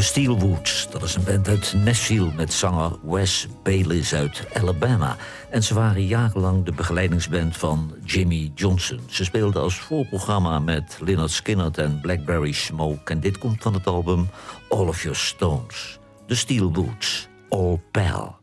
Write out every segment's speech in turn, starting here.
De Steelwoods, dat is een band uit Nashville met zanger Wes Bayliss uit Alabama. En ze waren jarenlang de begeleidingsband van Jimmy Johnson. Ze speelden als voorprogramma met Lynyrd Skynyrd en Blackberry Smoke. En dit komt van het album All of Your Stones. De Steelwoods, All Pal.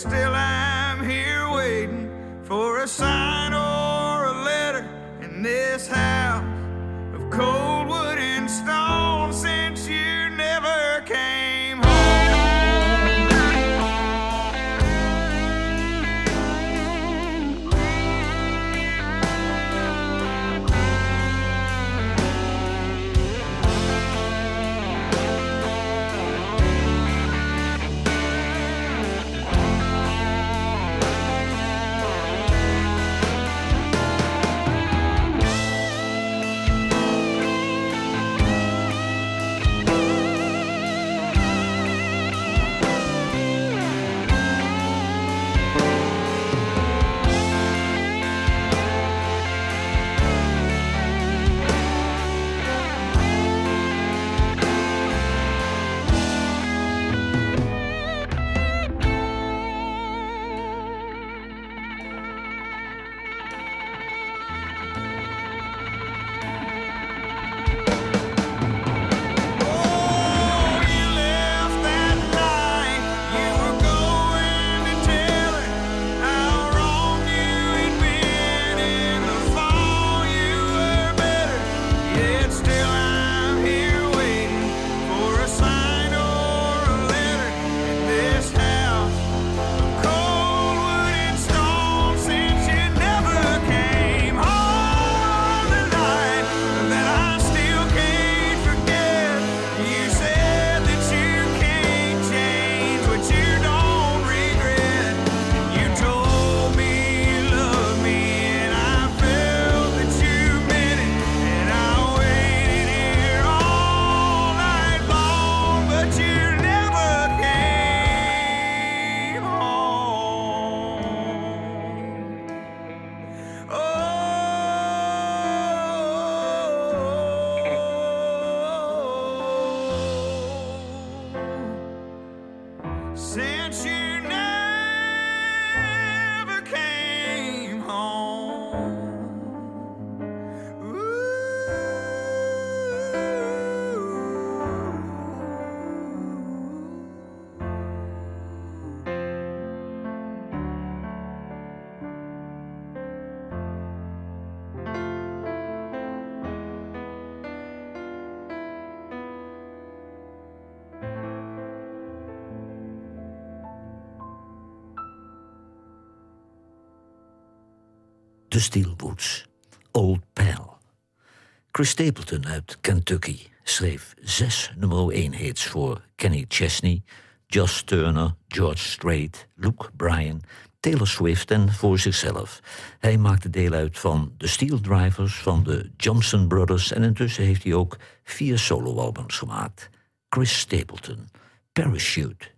Still I'm here waiting for a sign Steelwoods, Old Pal. Chris Stapleton uit Kentucky schreef zes nummer 1 hits voor Kenny Chesney, Josh Turner, George Strait, Luke Bryan, Taylor Swift en voor zichzelf. Hij maakte deel uit van de Steel Drivers van de Johnson Brothers en intussen heeft hij ook vier soloalbums gemaakt. Chris Stapleton, Parachute.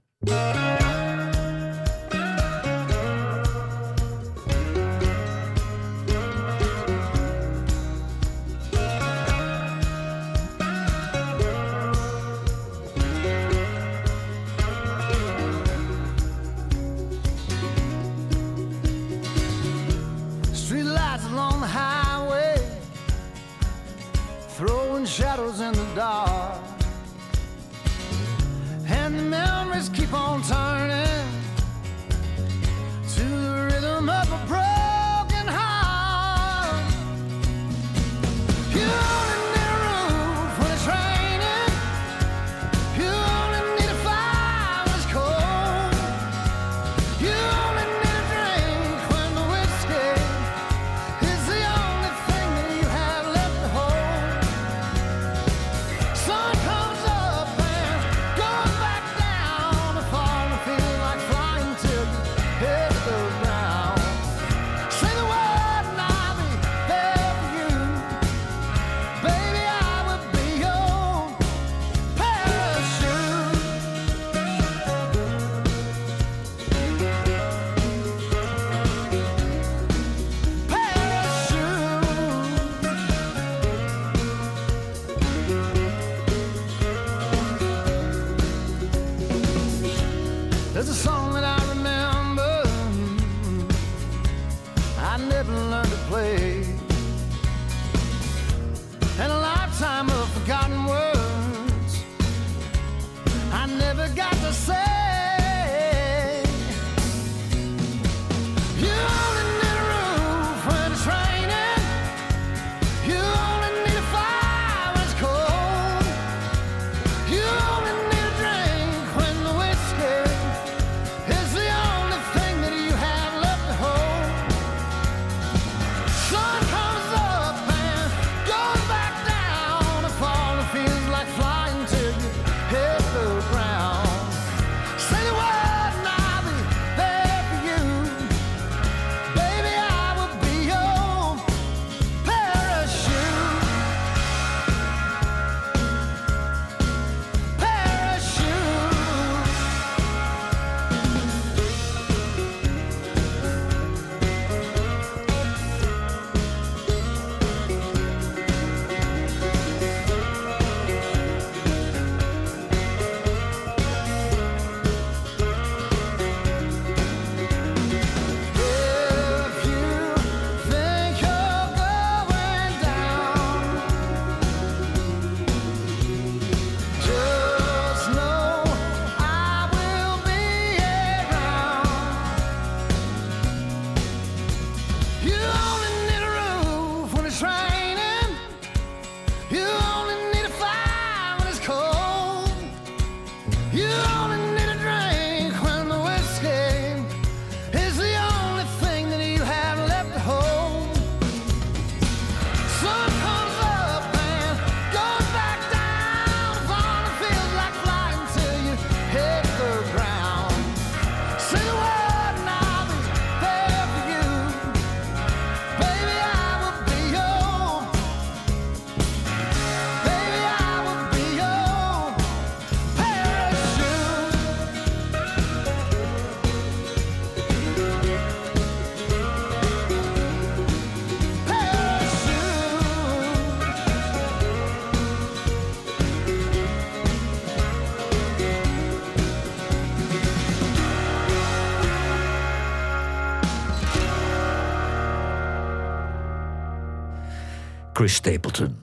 Chris Stapleton,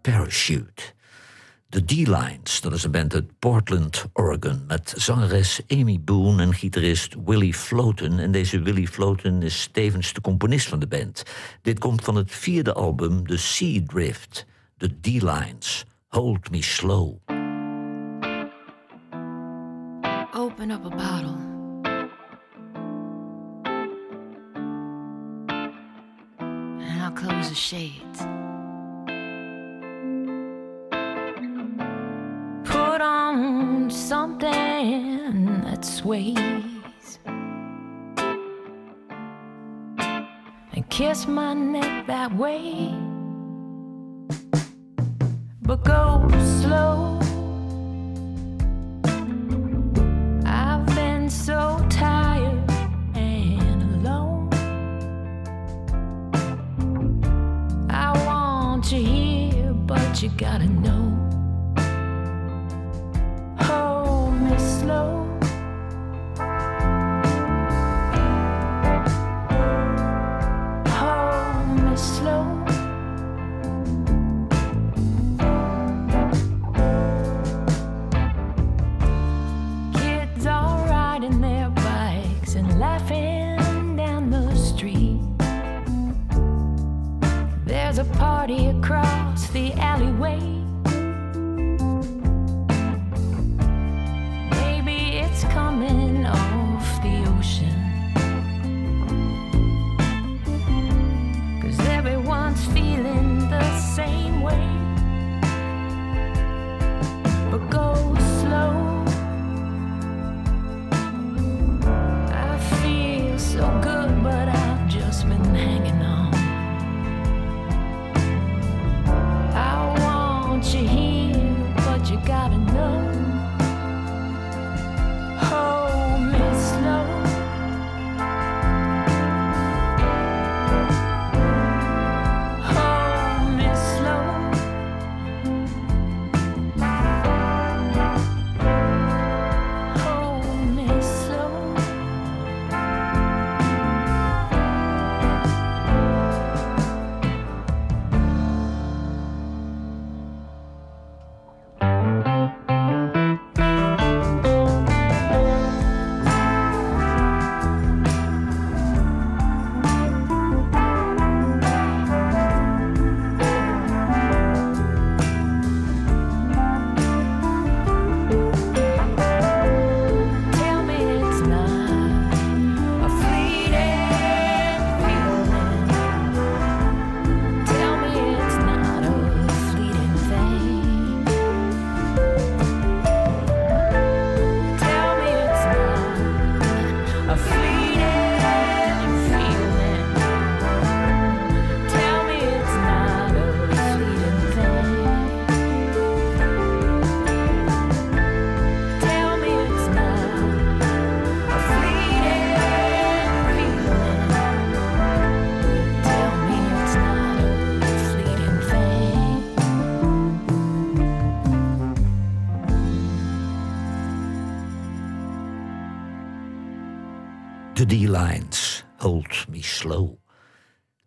Parachute. The D-Lines, dat is een band uit Portland, Oregon... met zangeres Amy Boone en gitarist Willie Floten. En deze Willie Floten is tevens de componist van de band. Dit komt van het vierde album, The Sea Drift. The D-Lines, Hold Me Slow. Open up a bottle. close the shade. kiss my neck that way. But go slow. I've been so tired and alone. I want you here, but you gotta know.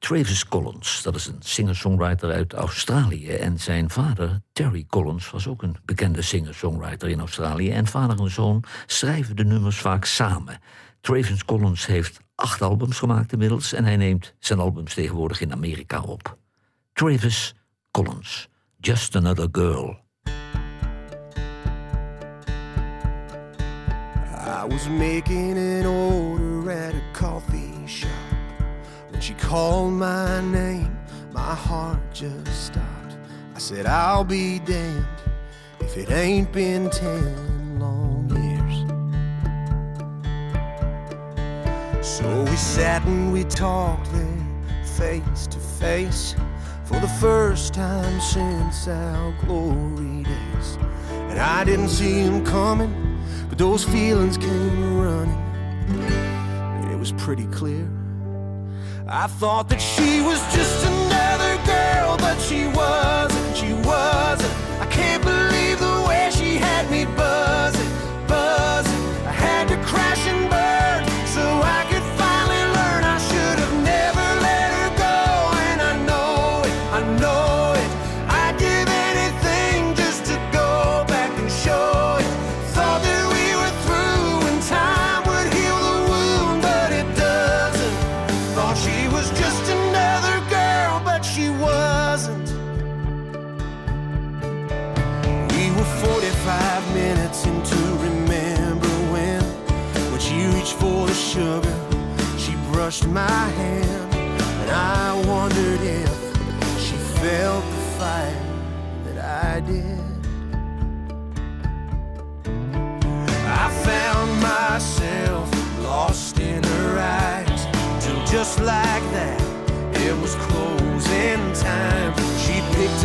Travis Collins, dat is een singer-songwriter uit Australië. En zijn vader, Terry Collins, was ook een bekende singer-songwriter in Australië. En vader en zoon schrijven de nummers vaak samen. Travis Collins heeft acht albums gemaakt inmiddels en hij neemt zijn albums tegenwoordig in Amerika op. Travis Collins, Just Another Girl. I was making an order at a coffee shop. she called my name, my heart just stopped. I said, I'll be damned if it ain't been ten long years. So we sat and we talked there, face to face, for the first time since our glory days. And I didn't see him coming, but those feelings came running, and it was pretty clear. I thought that she was just another girl, but she wasn't. She was.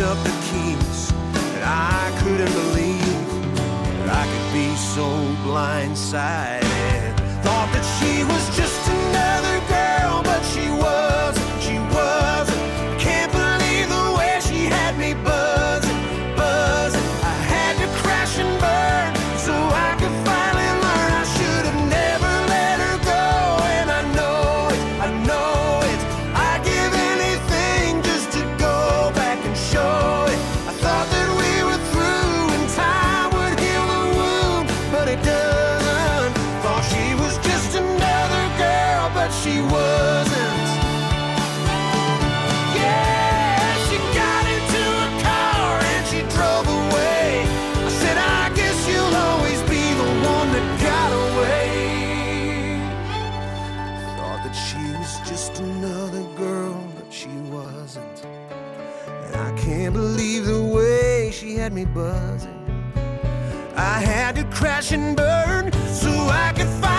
up the keys, and I couldn't believe that I could be so blindsided. Buzzing. I had to crash and burn so I could finally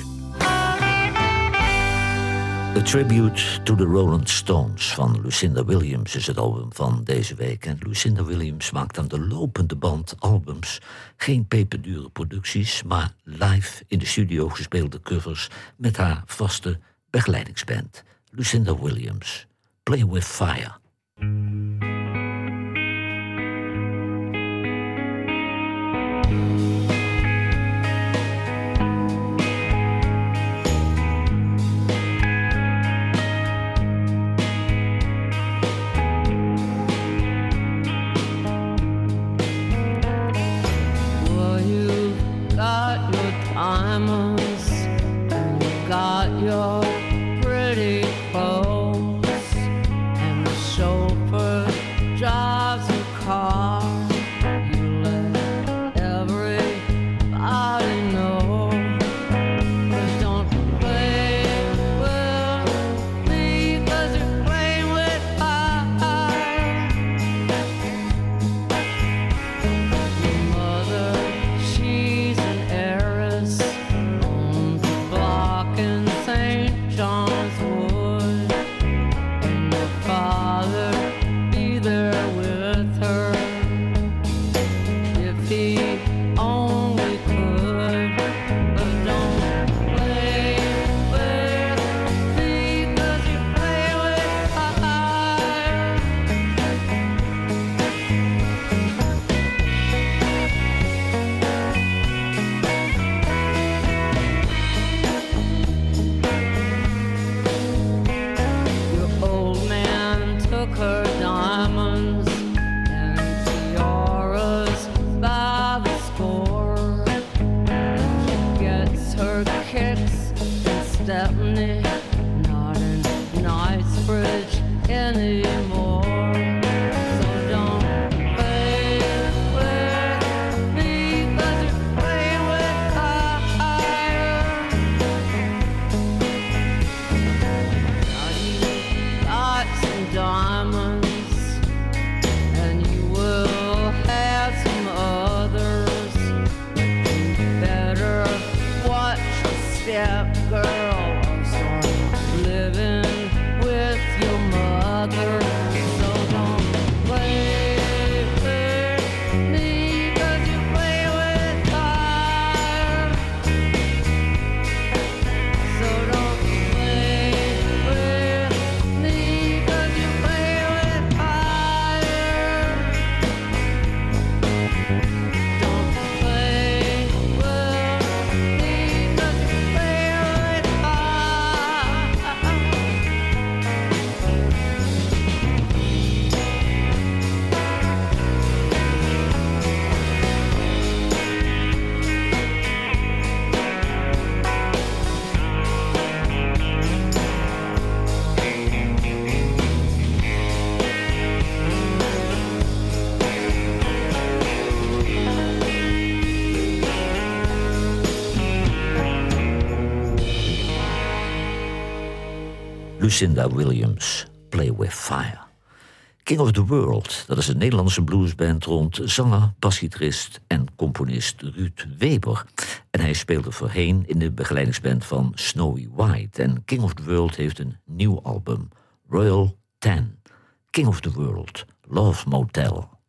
A Tribute to the Rolling Stones van Lucinda Williams is het album van deze week. En Lucinda Williams maakt aan de lopende band albums. Geen peperdure producties, maar live in de studio gespeelde covers met haar vaste begeleidingsband. Lucinda Williams, Play with Fire. Lucinda Williams, Play with Fire. King of the World, dat is een Nederlandse bluesband rond zanger, basgitarist en componist Ruud Weber. En hij speelde voorheen in de begeleidingsband van Snowy White. En King of the World heeft een nieuw album, Royal Ten. King of the World, Love Motel.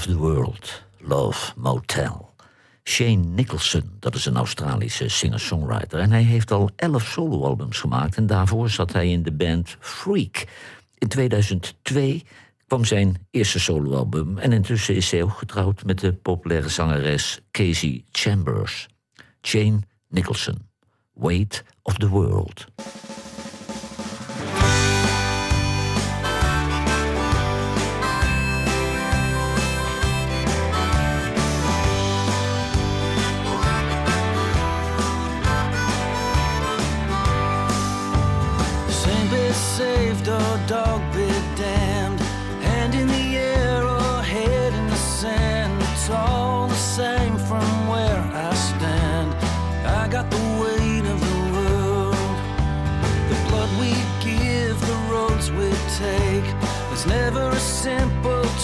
Of the World, Love Motel. Shane Nicholson, dat is een Australische singer-songwriter. En hij heeft al elf soloalbums gemaakt. En daarvoor zat hij in de band Freak. In 2002 kwam zijn eerste soloalbum. En intussen is hij ook getrouwd met de populaire zangeres Casey Chambers. Shane Nicholson, Weight of the World.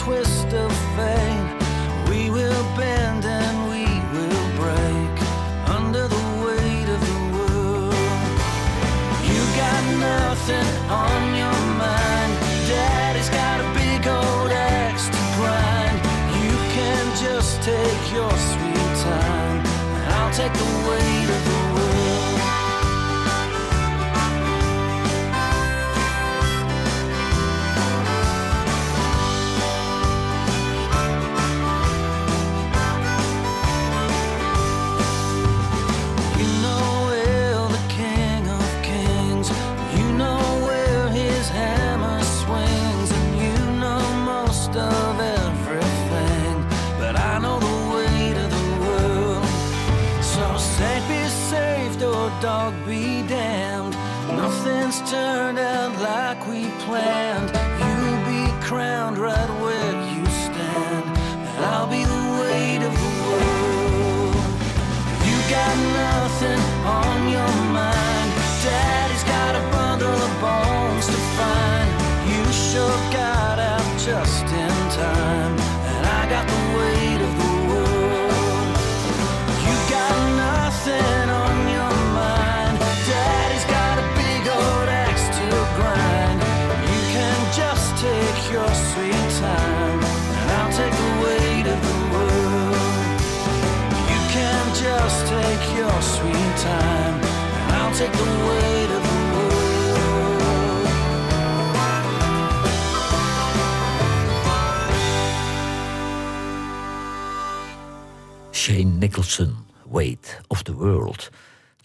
Twist of fate. We will bend and we will break under the weight of the world. You got nothing on your mind. Daddy's got a big old axe to grind. You can just take your sweet time. I'll take the weight of the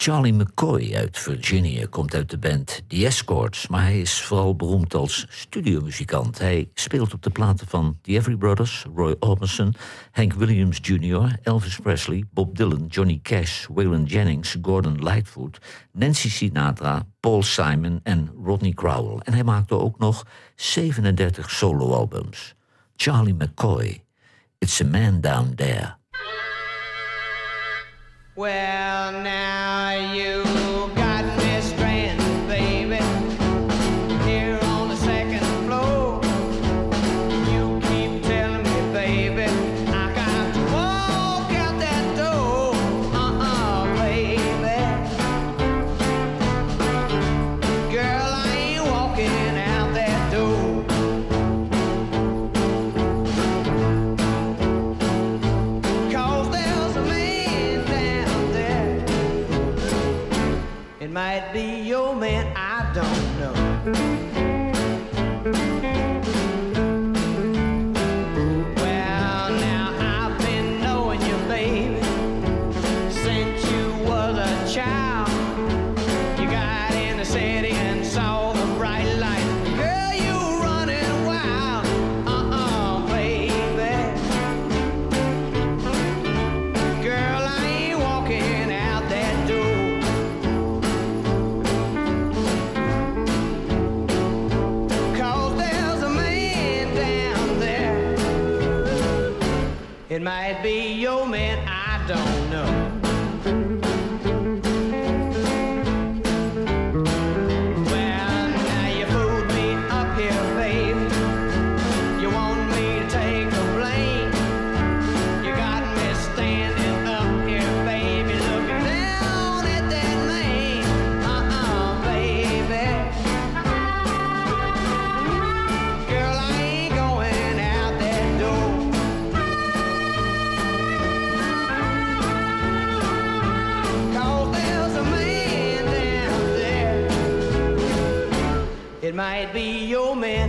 Charlie McCoy uit Virginia komt uit de band The Escorts, maar hij is vooral beroemd als studiomuzikant. Hij speelt op de platen van The Every Brothers, Roy Orbison, Hank Williams Jr., Elvis Presley, Bob Dylan, Johnny Cash, Waylon Jennings, Gordon Lightfoot, Nancy Sinatra, Paul Simon en Rodney Crowell. En hij maakte ook nog 37 soloalbums. Charlie McCoy, It's a Man Down There. Well, now you might be your man, I don't know. It might be your man.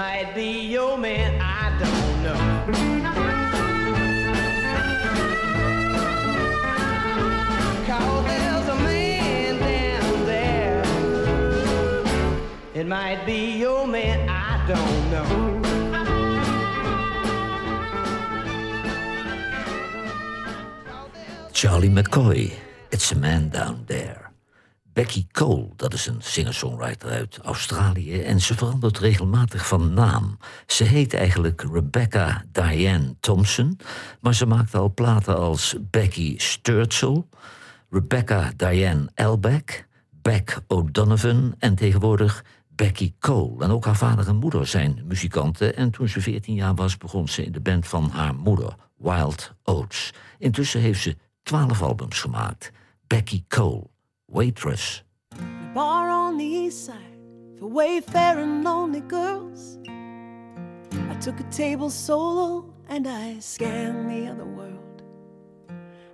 Might be your man, I don't know. Cause there's a man down there. It might be your man, I don't know. Charlie McCoy, It's a Man Down There. Becky Cole, dat is een singer-songwriter uit Australië en ze verandert regelmatig van naam. Ze heet eigenlijk Rebecca Diane Thompson, maar ze maakt al platen als Becky Sturzel, Rebecca Diane Elbeck, Beck O'Donovan en tegenwoordig Becky Cole. En ook haar vader en moeder zijn muzikanten en toen ze 14 jaar was begon ze in de band van haar moeder, Wild Oats. Intussen heeft ze 12 albums gemaakt. Becky Cole, Waitress. The bar on the east side for wayfaring lonely girls. I took a table solo and I scanned the other world.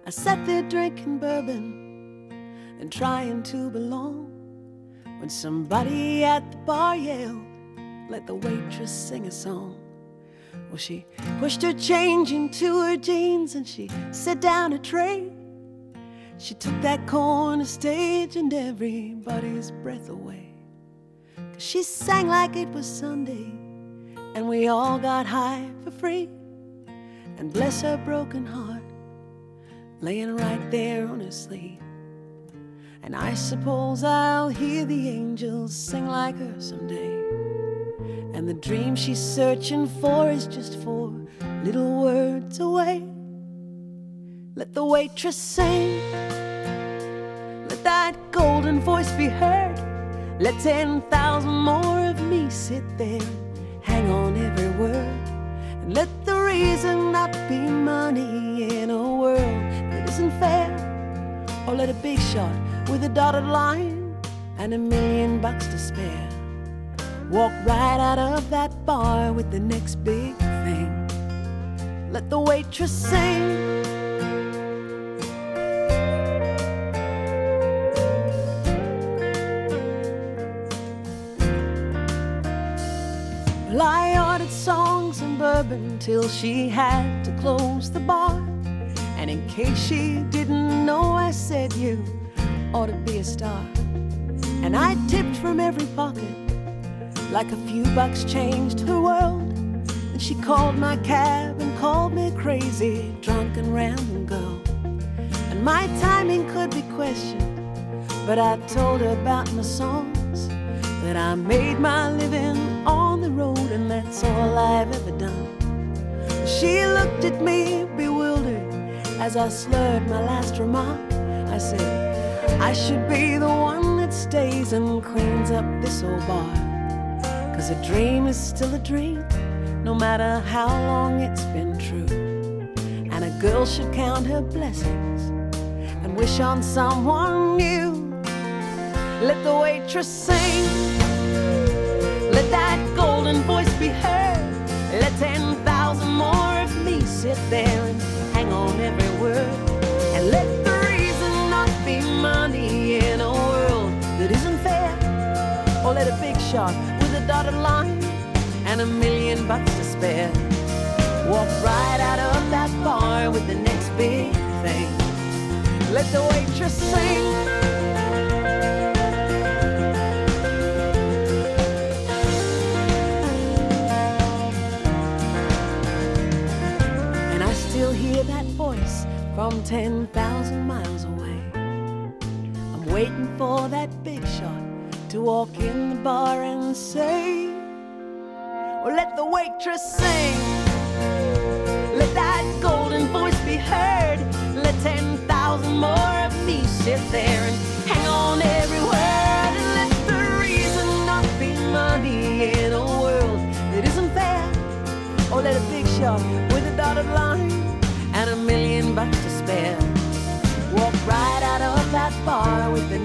I sat there drinking bourbon and trying to belong when somebody at the bar yelled, Let the waitress sing a song. Well, she pushed her change into her jeans and she set down a tray. She took that corner stage and everybody's breath away. 'Cause she sang like it was Sunday, and we all got high for free. And bless her broken heart, laying right there on her sleeve. And I suppose I'll hear the angels sing like her someday. And the dream she's searching for is just four little words away. Let the waitress sing. Let that golden voice be heard. Let 10,000 more of me sit there hang on every word. And let the reason not be money in a world that isn't fair. Or let a big shot with a dotted line and a million bucks to spare walk right out of that bar with the next big thing. Let the waitress sing. Bourbon till she had to close the bar. And in case she didn't know, I said, You ought to be a star. And I tipped from every pocket like a few bucks changed her world. And she called my cab and called me crazy, drunk and random girl. And my timing could be questioned, but I told her about my songs. That I made my living on the road, that's all I've ever done. She looked at me bewildered as I slurred my last remark. I said, I should be the one that stays and cleans up this old bar. Cause a dream is still a dream, no matter how long it's been true. And a girl should count her blessings and wish on someone new. Let the waitress sing, be heard. Let 10,000 more of me sit there and hang on every word. And let the reason not be money in a world that isn't fair. Or let a big shot with a dotted line and a million bucks to spare. Walk right out of that bar with the next big thing. Let the waitress sing. From 10,000 miles away. I'm waiting for that big shot to walk in the bar and say, or let the waitress sing. Let that golden voice be heard. Let 10,000 more of me sit there and hang on every word and let the reason not be money in a world that isn't fair. Or let a big shot with a dotted line and a million bucks to spare. Walk right out of that bar with the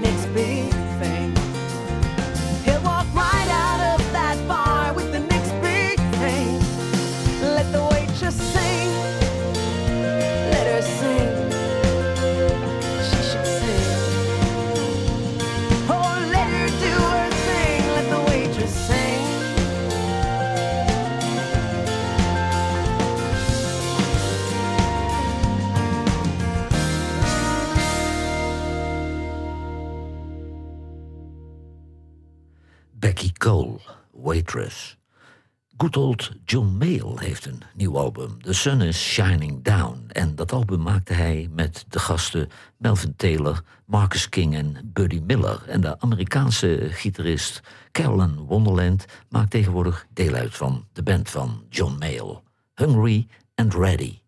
John Mayall heeft een nieuw album, The Sun is Shining Down. En dat album maakte hij met de gasten Melvin Taylor, Marcus King en Buddy Miller. En de Amerikaanse gitarist Carolyn Wonderland maakt tegenwoordig deel uit van de band van John Mayall. Hungry and Ready.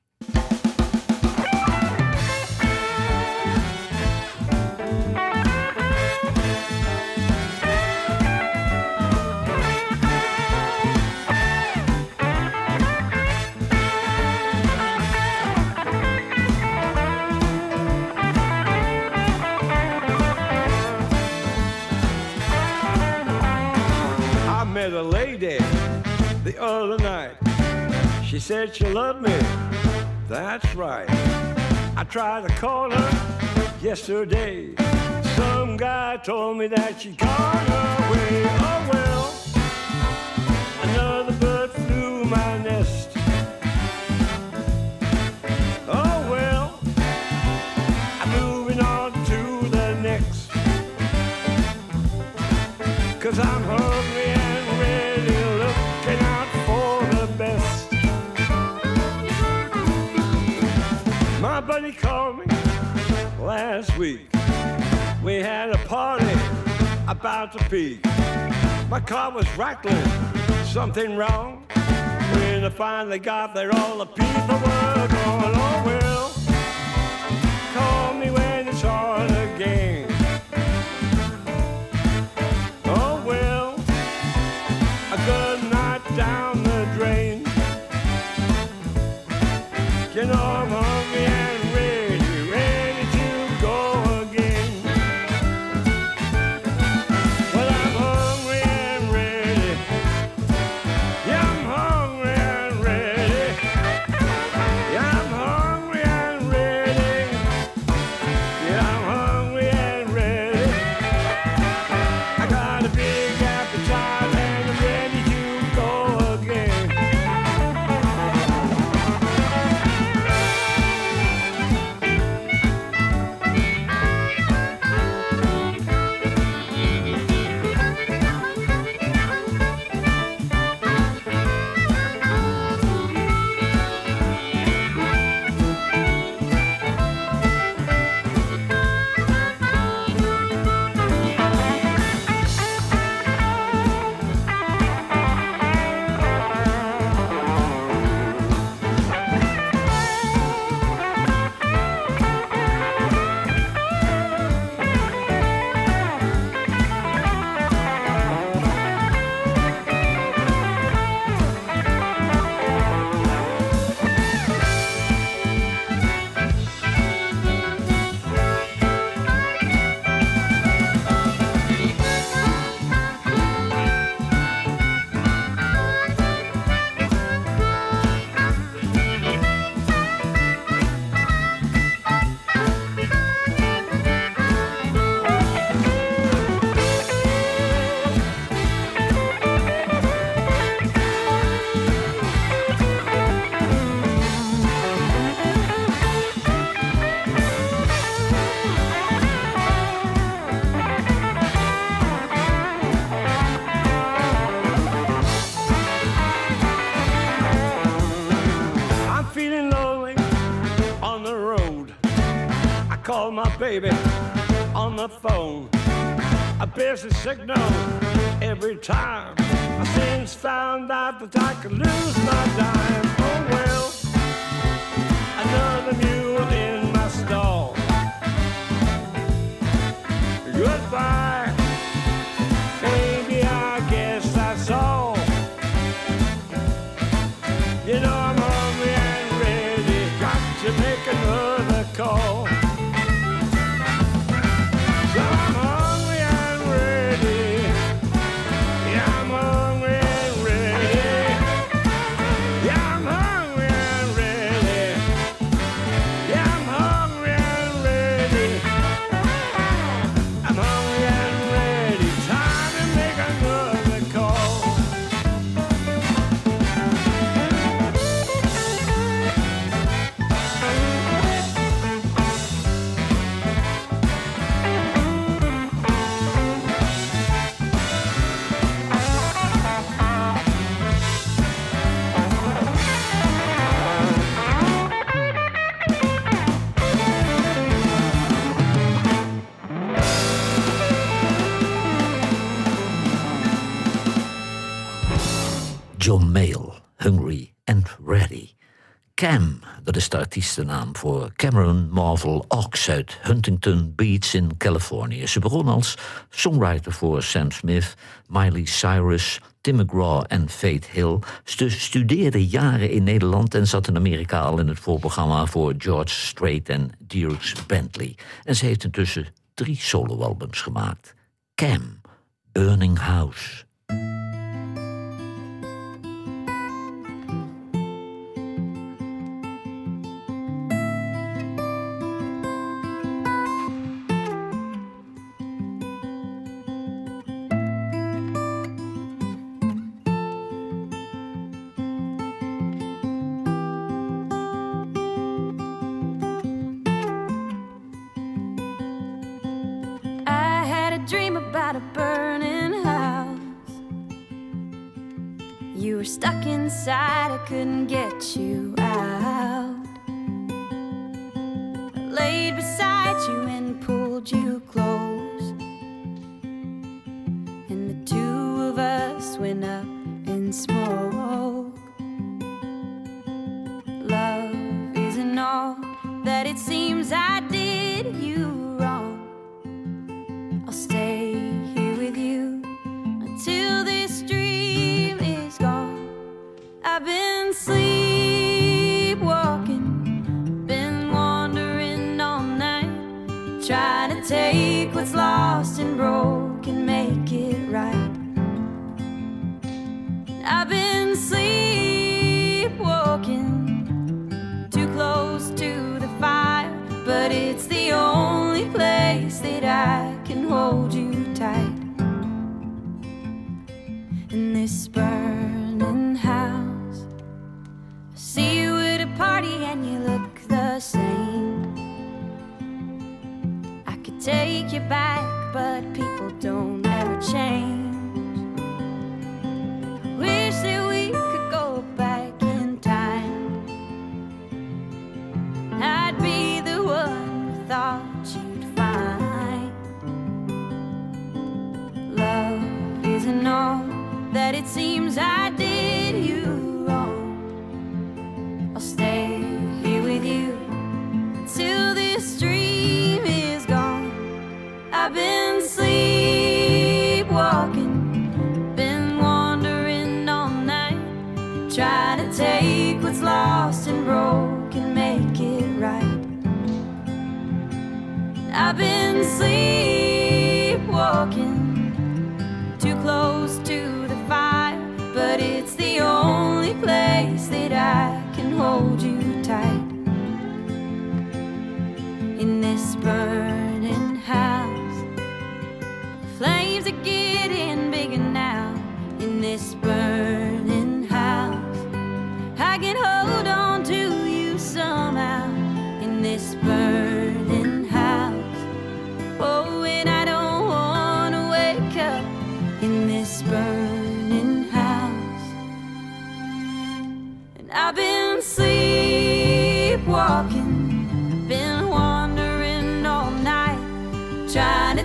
She said she loved me. That's right. I tried to call her yesterday. Some guy told me that she gone away. Oh well. About to peak. My car was rattling, something wrong. When I finally got there, all the people were busy signal every time. I since found out that I could lose my dime. Artiestennaam voor Cameron Marvel Ox uit Huntington Beach in Californië. Ze begon als songwriter voor Sam Smith, Miley Cyrus, Tim McGraw en Faith Hill. Ze studeerde jaren in Nederland en zat in Amerika al in het voorprogramma voor George Strait en Dierks Bentley. En ze heeft intussen drie soloalbums gemaakt. Cam, Burning House. The only place that I can hold you tight. In this burning house, I see you at a party and you look the same. I could take you back, too close to the fire, but it's the only place that I can hold you tight. In this burning house, flames are getting bigger now. In this burning house, I can hold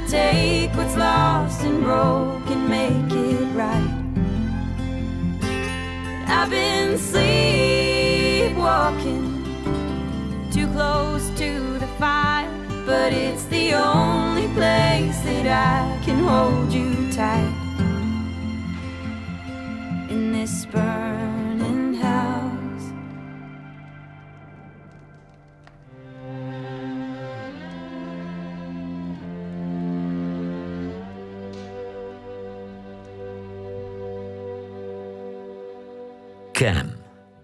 take what's lost and broken, make it right. I've been sleepwalking, too close to the fire, but it's the only place that I can hold you tight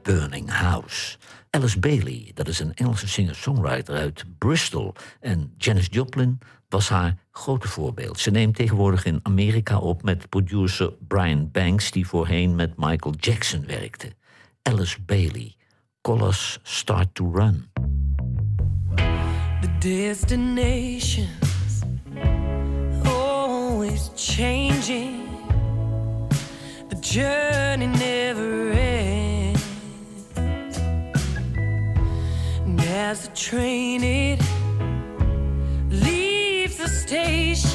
Burning House. Alice Bailey, dat is een Engelse singer-songwriter uit Bristol. En Janis Joplin was haar grote voorbeeld. Ze neemt tegenwoordig in Amerika op met producer Brian Banks... die voorheen met Michael Jackson werkte. Alice Bailey, Colors Start to Run. The destinations always changing. The journey never ends. As the train it leaves the station,